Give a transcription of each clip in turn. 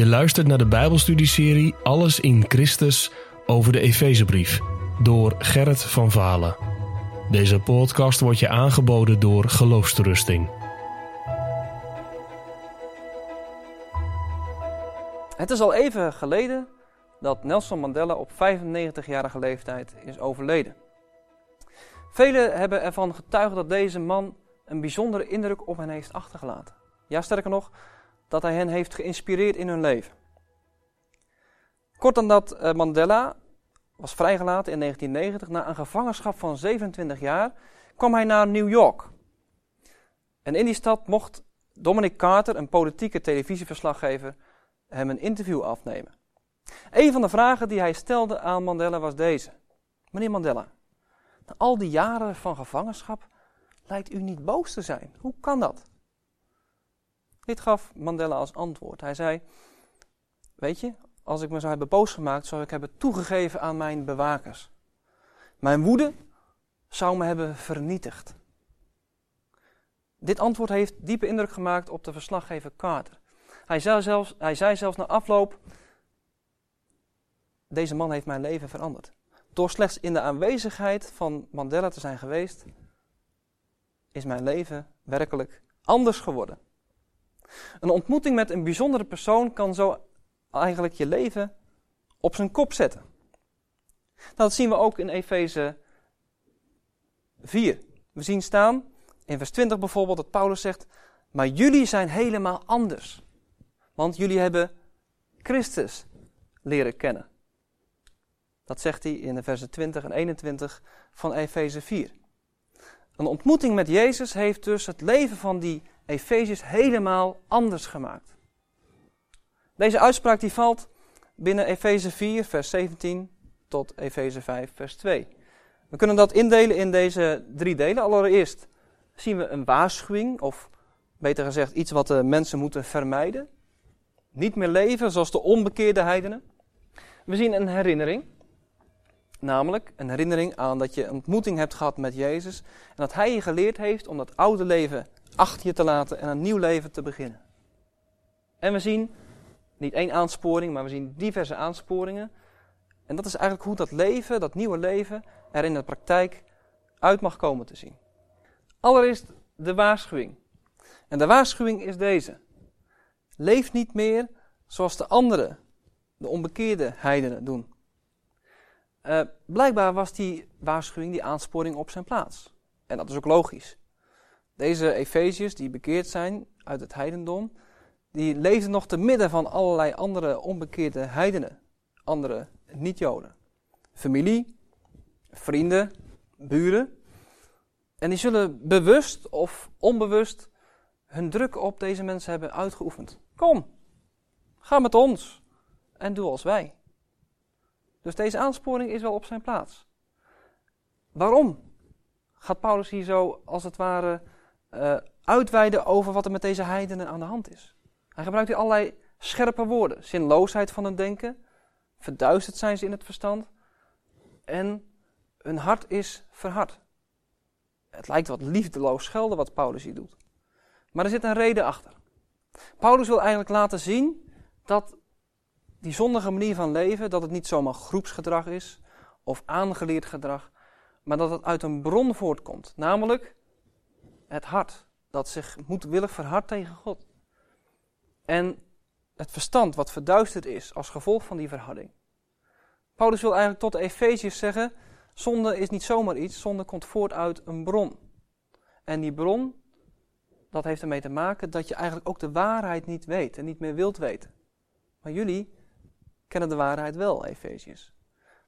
Je luistert naar de Bijbelstudieserie Alles in Christus over de Efezebrief door Gerrit van Valen. Deze podcast wordt je aangeboden door Geloofsterusting. Het is al even geleden dat Nelson Mandela op 95-jarige leeftijd is overleden. Velen hebben ervan getuigd dat deze man een bijzondere indruk op hen heeft achtergelaten. Ja, sterker nog, dat hij hen heeft geïnspireerd in hun leven. Kort dan dat eh, Mandela was vrijgelaten in 1990 na een gevangenschap van 27 jaar, kwam hij naar New York. En in die stad mocht Dominic Carter, een politieke televisieverslaggever, hem een interview afnemen. Een van de vragen die hij stelde aan Mandela was deze: Meneer Mandela, na al die jaren van gevangenschap lijkt u niet boos te zijn. Hoe kan dat? Dit gaf Mandela als antwoord. Hij zei: Weet je, als ik me zou hebben boos gemaakt, zou ik hebben toegegeven aan mijn bewakers. Mijn woede zou me hebben vernietigd. Dit antwoord heeft diepe indruk gemaakt op de verslaggever Carter. Hij zei zelfs, hij zei zelfs na afloop: Deze man heeft mijn leven veranderd. Door slechts in de aanwezigheid van Mandela te zijn geweest, is mijn leven werkelijk anders geworden. Een ontmoeting met een bijzondere persoon kan zo eigenlijk je leven op zijn kop zetten. Nou, dat zien we ook in Efeze 4. We zien staan in vers 20 bijvoorbeeld dat Paulus zegt: Maar jullie zijn helemaal anders. Want jullie hebben Christus leren kennen. Dat zegt hij in de versen 20 en 21 van Efeze 4. Een ontmoeting met Jezus heeft dus het leven van die Efeziërs helemaal anders gemaakt. Deze uitspraak die valt binnen Efeze 4, vers 17 tot Efeze 5, vers 2. We kunnen dat indelen in deze drie delen. Allereerst zien we een waarschuwing, of beter gezegd iets wat de mensen moeten vermijden. Niet meer leven zoals de onbekeerde heidenen. We zien een herinnering, namelijk een herinnering aan dat je een ontmoeting hebt gehad met Jezus en dat Hij je geleerd heeft om dat oude leven achter je te laten en een nieuw leven te beginnen. En we zien niet één aansporing, maar we zien diverse aansporingen. En dat is eigenlijk hoe dat leven, dat nieuwe leven, er in de praktijk uit mag komen te zien. Allereerst de waarschuwing. En de waarschuwing is deze. Leef niet meer zoals de anderen, de onbekeerde heidenen, doen. Uh, blijkbaar was die waarschuwing, die aansporing op zijn plaats. En dat is ook logisch. Deze Efeziërs die bekeerd zijn uit het heidendom, die leefden nog te midden van allerlei andere onbekeerde heidenen, andere niet-Joden. Familie, vrienden, buren. En die zullen bewust of onbewust hun druk op deze mensen hebben uitgeoefend. Kom, ga met ons en doe als wij. Dus deze aansporing is wel op zijn plaats. Waarom gaat Paulus hier zo als het ware uh, uitweiden over wat er met deze heidenen aan de hand is? Hij gebruikt hier allerlei scherpe woorden. Zinloosheid van het denken. Verduisterd zijn ze in het verstand. En hun hart is verhard. Het lijkt wat liefdeloos schelden wat Paulus hier doet. Maar er zit een reden achter. Paulus wil eigenlijk laten zien dat die zondige manier van leven, dat het niet zomaar groepsgedrag is of aangeleerd gedrag, maar dat het uit een bron voortkomt. Namelijk het hart, dat zich moedwillig verhardt tegen God. En het verstand wat verduisterd is als gevolg van die verharding. Paulus wil eigenlijk tot de Efeziërs zeggen: zonde is niet zomaar iets, zonde komt voort uit een bron. En die bron, dat heeft ermee te maken dat je eigenlijk ook de waarheid niet weet en niet meer wilt weten. Maar jullie kennen de waarheid wel, Efeziërs.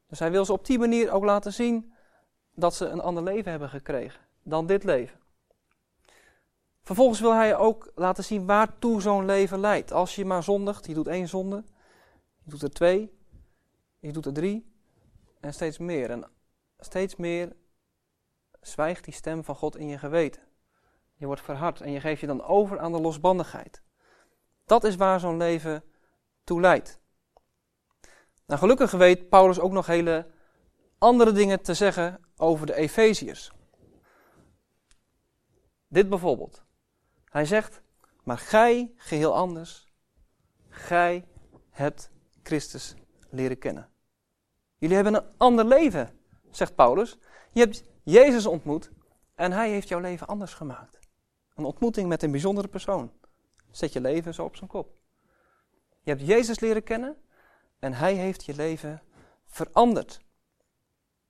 Dus hij wil ze op die manier ook laten zien dat ze een ander leven hebben gekregen dan dit leven. Vervolgens wil hij ook laten zien waartoe zo'n leven leidt. Als je maar zondigt, je doet één zonde, je doet er twee, je doet er drie en steeds meer. En steeds meer zwijgt die stem van God in je geweten. Je wordt verhard en je geeft je dan over aan de losbandigheid. Dat is waar zo'n leven toe leidt. Nou, gelukkig weet Paulus ook nog hele andere dingen te zeggen over de Efeziërs. Dit bijvoorbeeld. Hij zegt, maar gij geheel anders, gij hebt Christus leren kennen. Jullie hebben een ander leven, zegt Paulus. Je hebt Jezus ontmoet en hij heeft jouw leven anders gemaakt. Een ontmoeting met een bijzondere persoon. Zet je leven zo op zijn kop. Je hebt Jezus leren kennen en hij heeft je leven veranderd.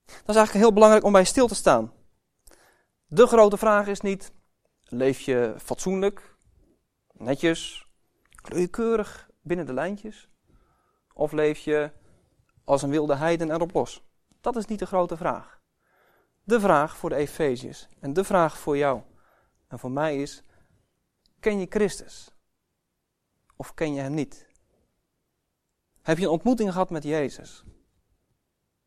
Dat is eigenlijk heel belangrijk om bij stil te staan. De grote vraag is niet: leef je fatsoenlijk, netjes, keurig binnen de lijntjes? Of leef je als een wilde heiden erop los? Dat is niet de grote vraag. De vraag voor de Efeziërs en de vraag voor jou en voor mij is: ken je Christus? Of ken je hem niet? Heb je een ontmoeting gehad met Jezus?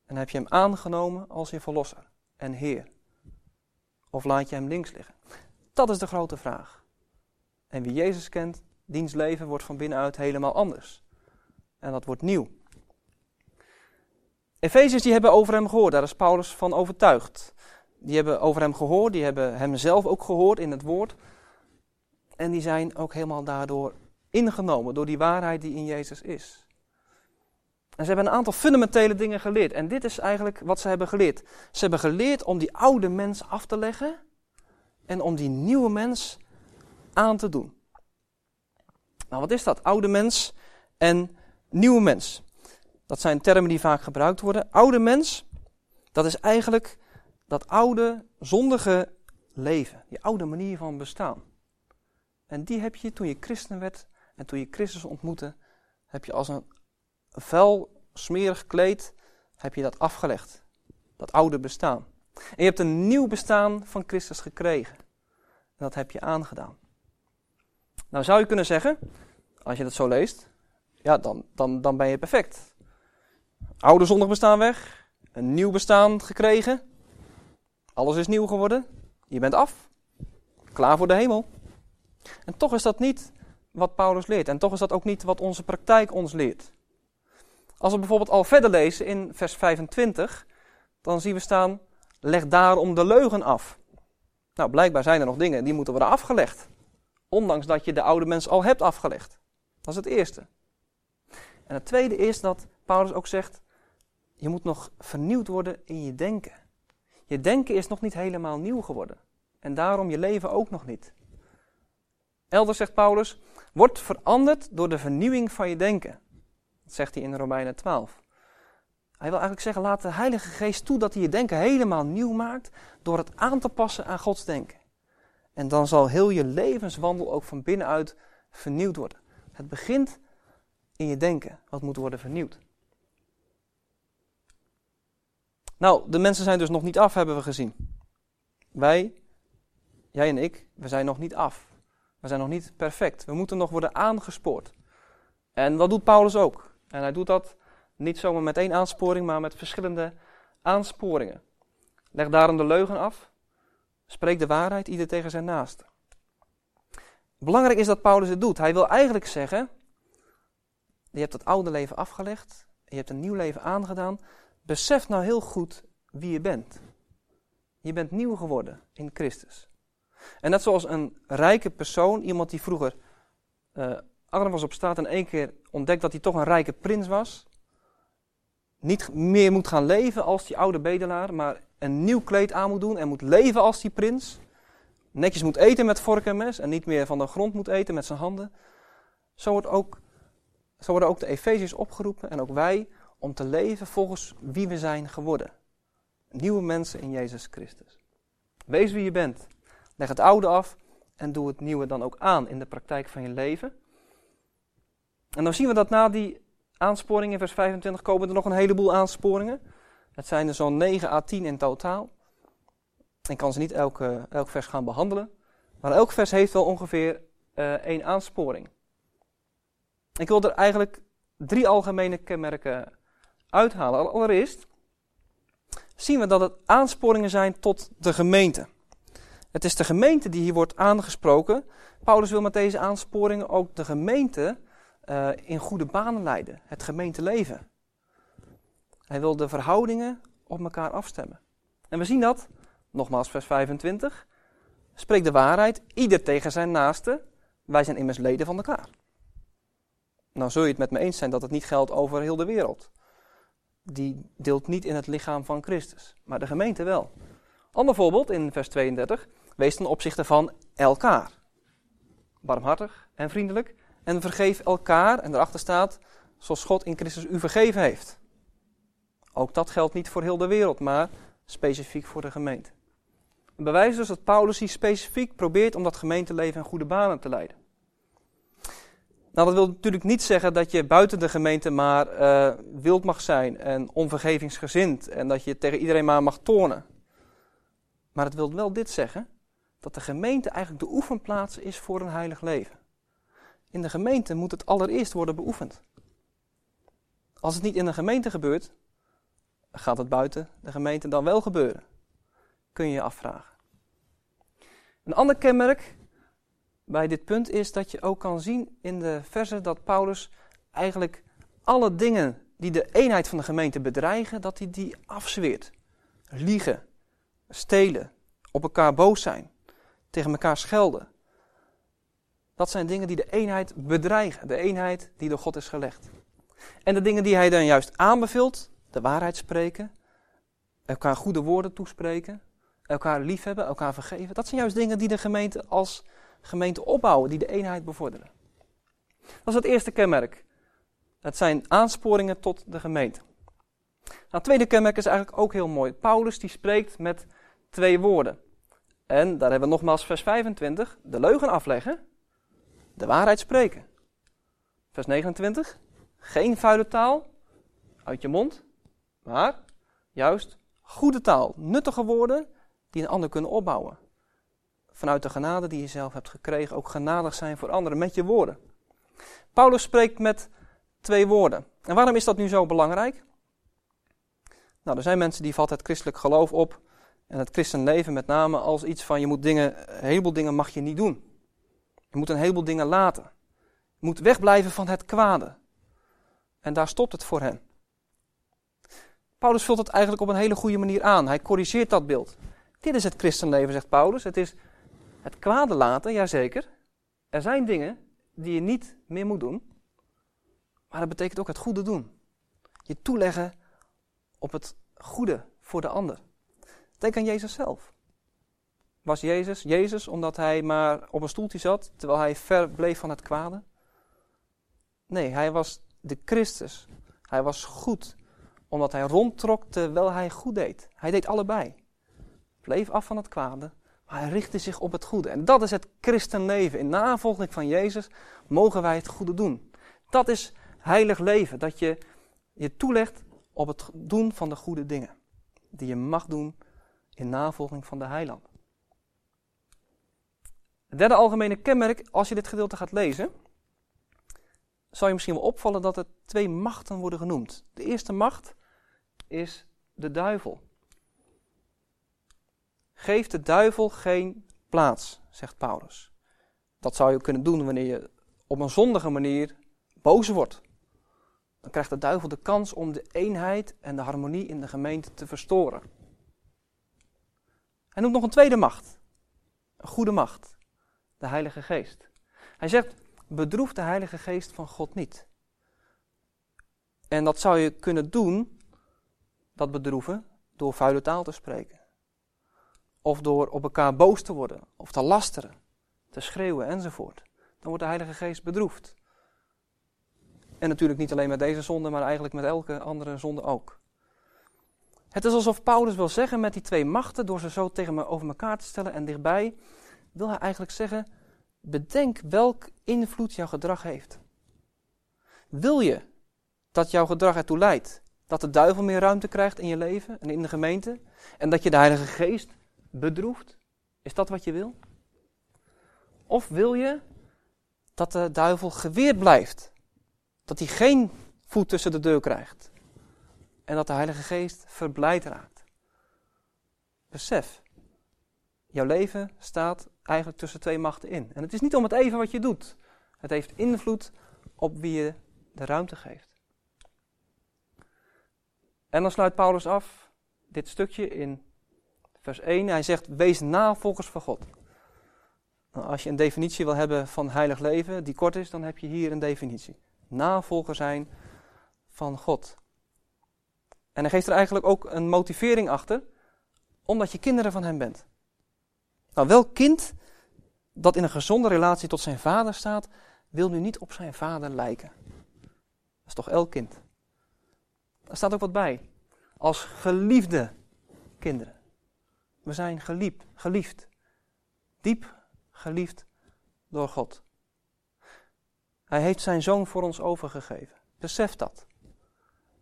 En heb je hem aangenomen als je verlosser en Heer? Of laat je hem links liggen? Dat is de grote vraag. En wie Jezus kent, diens leven wordt van binnenuit helemaal anders. En dat wordt nieuw. Efeziërs die hebben over hem gehoord, daar is Paulus van overtuigd. Die hebben over hem gehoord, die hebben hem zelf ook gehoord in het woord. En die zijn ook helemaal daardoor ingenomen, door die waarheid die in Jezus is. En ze hebben een aantal fundamentele dingen geleerd. En dit is eigenlijk wat ze hebben geleerd. Ze hebben geleerd om die oude mens af te leggen en om die nieuwe mens aan te doen. Nou, wat is dat? Oude mens en nieuwe mens. Dat zijn termen die vaak gebruikt worden. Oude mens, dat is eigenlijk dat oude, zondige leven. Die oude manier van bestaan. En die heb je toen je christen werd en toen je Christus ontmoette, heb je als een vuil, smerig kleed, heb je dat afgelegd. Dat oude bestaan. En je hebt een nieuw bestaan van Christus gekregen. En dat heb je aangedaan. Nou zou je kunnen zeggen, als je dat zo leest, ja, dan, dan, dan ben je perfect. Oude zondig bestaan weg, een nieuw bestaan gekregen, alles is nieuw geworden, je bent af, klaar voor de hemel. En toch is dat niet wat Paulus leert. En toch is dat ook niet wat onze praktijk ons leert. Als we bijvoorbeeld al verder lezen in vers 25, dan zien we staan: leg daarom de leugen af. Nou, blijkbaar zijn er nog dingen die moeten worden afgelegd. Ondanks dat je de oude mens al hebt afgelegd. Dat is het eerste. En het tweede is dat Paulus ook zegt: je moet nog vernieuwd worden in je denken. Je denken is nog niet helemaal nieuw geworden. En daarom je leven ook nog niet. Elders zegt Paulus: word veranderd door de vernieuwing van je denken. Dat zegt hij in Romeinen 12. Hij wil eigenlijk zeggen: laat de Heilige Geest toe dat hij je denken helemaal nieuw maakt door het aan te passen aan Gods denken. En dan zal heel je levenswandel ook van binnenuit vernieuwd worden. Het begint in je denken, wat moet worden vernieuwd. Nou, de mensen zijn dus nog niet af, hebben we gezien. Wij, jij en ik, we zijn nog niet af. We zijn nog niet perfect. We moeten nog worden aangespoord. En dat doet Paulus ook. En hij doet dat niet zomaar met één aansporing, maar met verschillende aansporingen. Leg daarom de leugen af. Spreek de waarheid, ieder tegen zijn naaste. Belangrijk is dat Paulus het doet. Hij wil eigenlijk zeggen: Je hebt het oude leven afgelegd, je hebt een nieuw leven aangedaan. Besef nou heel goed wie je bent. Je bent nieuw geworden in Christus. En net zoals een rijke persoon, iemand die vroeger uh, arm was op straat en één keer ontdekt dat hij toch een rijke prins was, niet meer moet gaan leven als die oude bedelaar, maar een nieuw kleed aan moet doen en moet leven als die prins. Netjes moet eten met vork en mes en niet meer van de grond moet eten met zijn handen. Zo, wordt ook, zo worden ook de Efeziërs opgeroepen en ook wij om te leven volgens wie we zijn geworden. Nieuwe mensen in Jezus Christus. Wees wie je bent. Leg het oude af en doe het nieuwe dan ook aan in de praktijk van je leven. En dan zien we dat na die aansporingen in vers 25 komen er nog een heleboel aansporingen. Het zijn er zo'n 9 à 10 in totaal. Ik kan ze niet elke, elk vers gaan behandelen. Maar elk vers heeft wel ongeveer uh, één aansporing. Ik wil er eigenlijk drie algemene kenmerken uithalen. Allereerst zien we dat het aansporingen zijn tot de gemeente. Het is de gemeente die hier wordt aangesproken. Paulus wil met deze aansporingen ook de gemeente uh, in goede banen leiden. Het gemeenteleven. Hij wil de verhoudingen op elkaar afstemmen. En we zien dat, nogmaals vers 25. Spreek de waarheid, ieder tegen zijn naaste. Wij zijn immers leden van elkaar. Nou zul je het met me eens zijn dat het niet geldt over heel de wereld. Die deelt niet in het lichaam van Christus, maar de gemeente wel. Ander voorbeeld in vers 32. Wees ten opzichte van elkaar. Barmhartig en vriendelijk. En vergeef elkaar. En daarachter staat, zoals God in Christus u vergeven heeft. Ook dat geldt niet voor heel de wereld, maar specifiek voor de gemeente. Een bewijs dus dat Paulus hier specifiek probeert om dat gemeenteleven in goede banen te leiden. Nou, dat wil natuurlijk niet zeggen dat je buiten de gemeente maar uh, wild mag zijn en onvergevingsgezind en dat je tegen iedereen maar mag tonen. Maar het wil wel dit zeggen, dat de gemeente eigenlijk de oefenplaats is voor een heilig leven. In de gemeente moet het allereerst worden beoefend. Als het niet in de gemeente gebeurt, gaat het buiten de gemeente dan wel gebeuren? Kun je je afvragen. Een ander kenmerk bij dit punt is dat je ook kan zien in de versen dat Paulus eigenlijk alle dingen die de eenheid van de gemeente bedreigen, dat hij die afzweert. Liegen, stelen, op elkaar boos zijn, tegen elkaar schelden. Dat zijn dingen die de eenheid bedreigen, de eenheid die door God is gelegd. En de dingen die hij dan juist aanbeveelt, de waarheid spreken, elkaar goede woorden toespreken, elkaar liefhebben, elkaar vergeven, dat zijn juist dingen die de gemeente als gemeente opbouwen, die de eenheid bevorderen. Dat is het eerste kenmerk. Het zijn aansporingen tot de gemeente. Nou, het tweede kenmerk is eigenlijk ook heel mooi. Paulus die spreekt met twee woorden. En daar hebben we nogmaals vers 25, de leugen afleggen, de waarheid spreken. Vers 29, geen vuile taal uit je mond, maar juist goede taal, nuttige woorden die een ander kunnen opbouwen. Vanuit de genade die je zelf hebt gekregen, ook genadig zijn voor anderen met je woorden. Paulus spreekt met twee woorden. En waarom is dat nu zo belangrijk? Nou, er zijn mensen die vatten het christelijk geloof op en het christenleven met name als iets van je moet dingen, een heleboel dingen mag je niet doen. Je moet een heleboel dingen laten. Je moet wegblijven van het kwade. En daar stopt het voor hen. Paulus vult het eigenlijk op een hele goede manier aan. Hij corrigeert dat beeld. Dit is het christenleven, zegt Paulus. Het is het kwade laten, jazeker. Er zijn dingen die je niet meer moet doen. Maar dat betekent ook het goede doen. Je toeleggen op het goede voor de ander. Denk aan Jezus zelf. Was Jezus Jezus omdat hij maar op een stoeltje zat, terwijl hij ver bleef van het kwade? Nee, hij was de Christus. Hij was goed, omdat hij rondtrok terwijl hij goed deed. Hij deed allebei. Bleef af van het kwade, maar hij richtte zich op het goede. En dat is het christenleven. In navolging van Jezus mogen wij het goede doen. Dat is heilig leven, dat je je toelegt op het doen van de goede dingen. Die je mag doen in navolging van de heiland. Derde algemene kenmerk, als je dit gedeelte gaat lezen, zal je misschien wel opvallen dat er twee machten worden genoemd. De eerste macht is de duivel. Geef de duivel geen plaats, zegt Paulus. Dat zou je kunnen doen wanneer je op een zondige manier boos wordt. Dan krijgt de duivel de kans om de eenheid en de harmonie in de gemeente te verstoren. Hij noemt nog een tweede macht. Een goede macht. De Heilige Geest. Hij zegt, bedroef de Heilige Geest van God niet. En dat zou je kunnen doen, dat bedroeven, door vuile taal te spreken. Of door op elkaar boos te worden, of te lasteren, te schreeuwen enzovoort. Dan wordt de Heilige Geest bedroefd. En natuurlijk niet alleen met deze zonde, maar eigenlijk met elke andere zonde ook. Het is alsof Paulus wil zeggen met die twee machten, door ze zo tegen me over elkaar te stellen en dichtbij, wil hij eigenlijk zeggen, bedenk welk invloed jouw gedrag heeft. Wil je dat jouw gedrag ertoe leidt dat de duivel meer ruimte krijgt in je leven en in de gemeente en dat je de Heilige Geest bedroeft? Is dat wat je wil? Of wil je dat de duivel geweerd blijft? Dat hij geen voet tussen de deur krijgt? en dat de Heilige Geest verblijd raakt. Besef, jouw leven staat eigenlijk tussen twee machten in. En het is niet om het even wat je doet. Het heeft invloed op wie je de ruimte geeft. En dan sluit Paulus af dit stukje in vers 1. Hij zegt: Wees navolgers van God. Nou, als je een definitie wil hebben van heilig leven die kort is, dan heb je hier een definitie. navolger zijn van God. En hij geeft er eigenlijk ook een motivering achter, omdat je kinderen van hem bent. Nou, welk kind dat in een gezonde relatie tot zijn vader staat, wil nu niet op zijn vader lijken. Dat is toch elk kind. Daar staat ook wat bij. Als geliefde kinderen. We zijn geliefd, geliefd. Diep geliefd door God. Hij heeft zijn zoon voor ons overgegeven. Besef dat.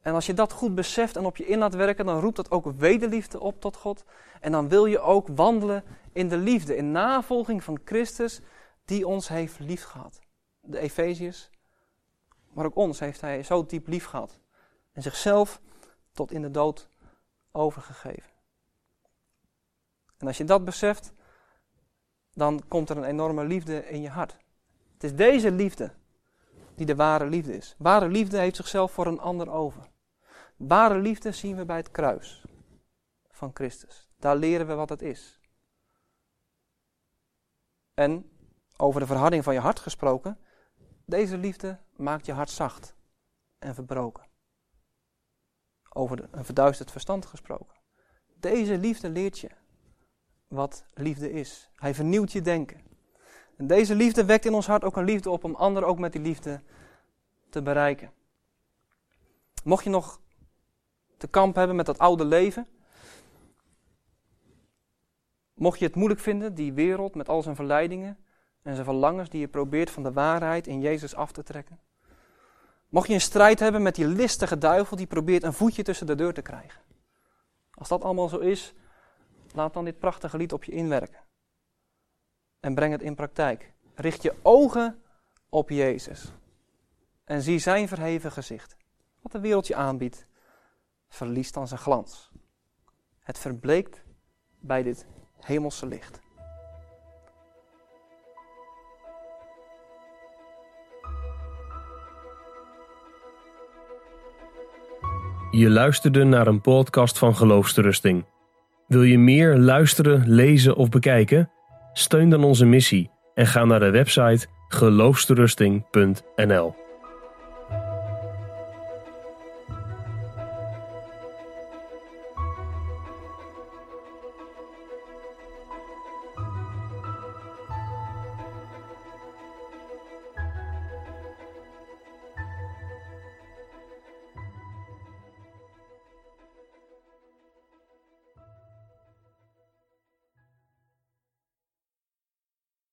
En als je dat goed beseft en op je in laat werken, dan roept dat ook wederliefde op tot God. En dan wil je ook wandelen in de liefde, in navolging van Christus, die ons heeft liefgehad. De Efeziërs, maar ook ons heeft hij zo diep lief gehad. En zichzelf tot in de dood overgegeven. En als je dat beseft, dan komt er een enorme liefde in je hart. Het is deze liefde die de ware liefde is. Ware liefde heeft zichzelf voor een ander over. Ware liefde zien we bij het kruis van Christus. Daar leren we wat het is. En over de verharding van je hart gesproken, deze liefde maakt je hart zacht en verbroken. Over een verduisterd verstand gesproken. Deze liefde leert je wat liefde is. Hij vernieuwt je denken. En deze liefde wekt in ons hart ook een liefde op om anderen ook met die liefde te bereiken. Mocht je nog te kamp hebben met dat oude leven, mocht je het moeilijk vinden, die wereld met al zijn verleidingen en zijn verlangens die je probeert van de waarheid in Jezus af te trekken. Mocht je een strijd hebben met die listige duivel die probeert een voetje tussen de deur te krijgen. Als dat allemaal zo is, laat dan dit prachtige lied op je inwerken. En breng het in praktijk. Richt je ogen op Jezus. En zie zijn verheven gezicht. Wat de wereld je aanbiedt, verliest dan zijn glans. Het verbleekt bij dit hemelse licht. Je luisterde naar een podcast van Geloofsterusting. Wil je meer luisteren, lezen of bekijken? Steun dan onze missie en ga naar de website geloofsterusting.nl.